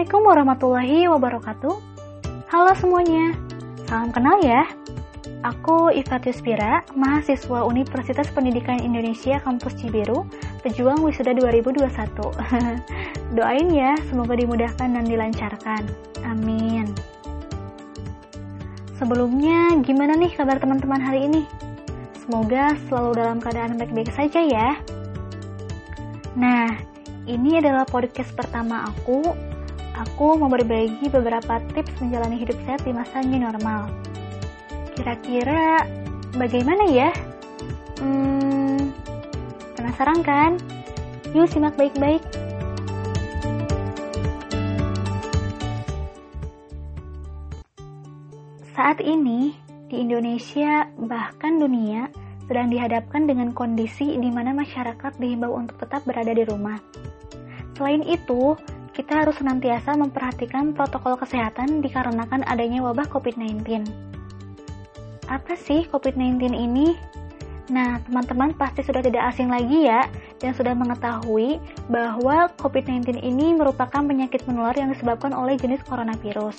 Assalamualaikum warahmatullahi wabarakatuh. Halo semuanya, salam kenal ya. Aku Ifatius Pira, mahasiswa Universitas Pendidikan Indonesia Kampus Cibiru, pejuang wisuda 2021. Doain ya, semoga dimudahkan dan dilancarkan. Amin. Sebelumnya, gimana nih kabar teman-teman hari ini? Semoga selalu dalam keadaan baik-baik saja ya. Nah, ini adalah podcast pertama aku. Aku mau berbagi beberapa tips menjalani hidup sehat di masa new normal. Kira-kira bagaimana ya? Hmm, penasaran kan? Yuk simak baik-baik. Saat ini, di Indonesia, bahkan dunia, sedang dihadapkan dengan kondisi di mana masyarakat dihimbau untuk tetap berada di rumah. Selain itu, kita harus senantiasa memperhatikan protokol kesehatan dikarenakan adanya wabah COVID-19. Apa sih COVID-19 ini? Nah, teman-teman pasti sudah tidak asing lagi ya, dan sudah mengetahui bahwa COVID-19 ini merupakan penyakit menular yang disebabkan oleh jenis coronavirus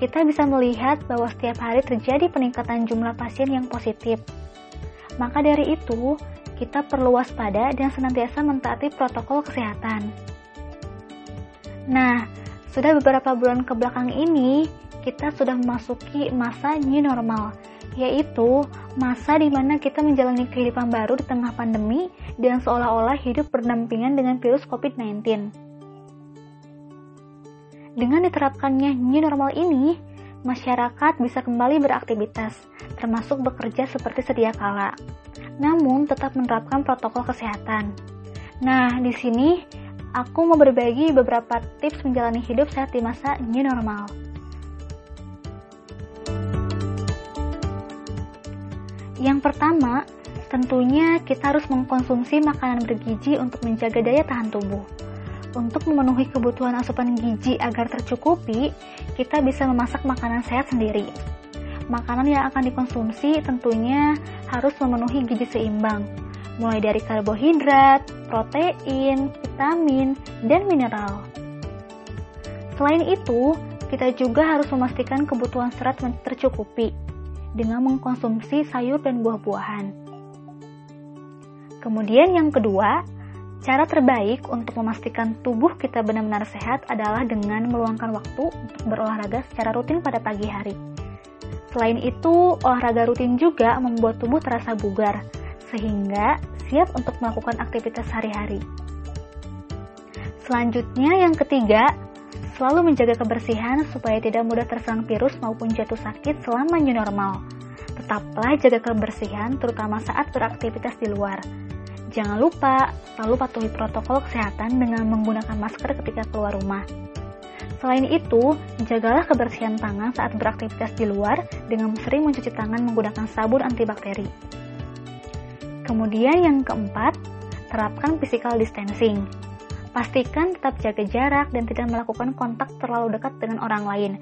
kita bisa melihat bahwa setiap hari terjadi peningkatan jumlah pasien yang positif. Maka dari itu, kita perlu waspada dan senantiasa mentaati protokol kesehatan. Nah, sudah beberapa bulan ke belakang ini, kita sudah memasuki masa new normal, yaitu masa di mana kita menjalani kehidupan baru di tengah pandemi dan seolah-olah hidup berdampingan dengan virus COVID-19. Dengan diterapkannya new normal ini, masyarakat bisa kembali beraktivitas, termasuk bekerja seperti sedia kala. Namun tetap menerapkan protokol kesehatan. Nah, di sini aku mau berbagi beberapa tips menjalani hidup sehat di masa new normal. Yang pertama, tentunya kita harus mengkonsumsi makanan bergizi untuk menjaga daya tahan tubuh. Untuk memenuhi kebutuhan asupan gizi agar tercukupi, kita bisa memasak makanan sehat sendiri. Makanan yang akan dikonsumsi tentunya harus memenuhi gizi seimbang, mulai dari karbohidrat, protein, vitamin, dan mineral. Selain itu, kita juga harus memastikan kebutuhan serat tercukupi dengan mengkonsumsi sayur dan buah-buahan. Kemudian yang kedua, Cara terbaik untuk memastikan tubuh kita benar-benar sehat adalah dengan meluangkan waktu untuk berolahraga secara rutin pada pagi hari. Selain itu, olahraga rutin juga membuat tubuh terasa bugar, sehingga siap untuk melakukan aktivitas sehari-hari. Selanjutnya, yang ketiga, selalu menjaga kebersihan supaya tidak mudah terserang virus maupun jatuh sakit selama new normal. Tetaplah jaga kebersihan, terutama saat beraktivitas di luar Jangan lupa selalu patuhi protokol kesehatan dengan menggunakan masker ketika keluar rumah. Selain itu, jagalah kebersihan tangan saat beraktivitas di luar dengan sering mencuci tangan menggunakan sabun antibakteri. Kemudian yang keempat, terapkan physical distancing. Pastikan tetap jaga jarak dan tidak melakukan kontak terlalu dekat dengan orang lain,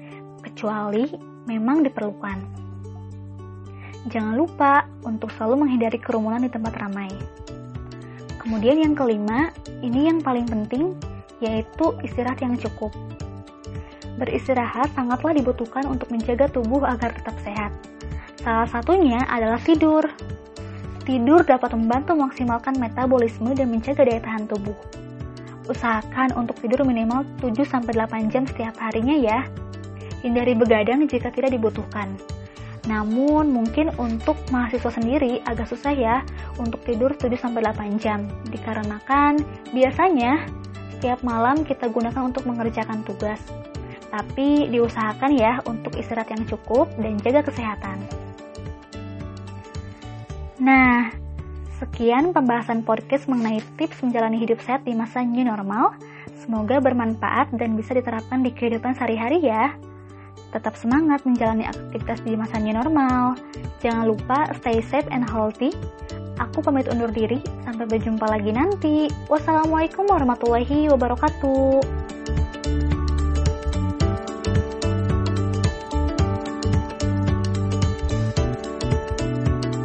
kecuali memang diperlukan. Jangan lupa untuk selalu menghindari kerumunan di tempat ramai. Kemudian yang kelima, ini yang paling penting, yaitu istirahat yang cukup. Beristirahat sangatlah dibutuhkan untuk menjaga tubuh agar tetap sehat. Salah satunya adalah tidur. Tidur dapat membantu maksimalkan metabolisme dan menjaga daya tahan tubuh. Usahakan untuk tidur minimal 7-8 jam setiap harinya ya. Hindari begadang jika tidak dibutuhkan. Namun mungkin untuk mahasiswa sendiri agak susah ya untuk tidur 7-8 jam dikarenakan biasanya setiap malam kita gunakan untuk mengerjakan tugas. Tapi diusahakan ya untuk istirahat yang cukup dan jaga kesehatan. Nah, sekian pembahasan podcast mengenai tips menjalani hidup sehat di masa new normal. Semoga bermanfaat dan bisa diterapkan di kehidupan sehari-hari ya. Tetap semangat menjalani aktivitas di masa new normal. Jangan lupa stay safe and healthy. Aku pamit undur diri, sampai berjumpa lagi nanti. Wassalamualaikum warahmatullahi wabarakatuh.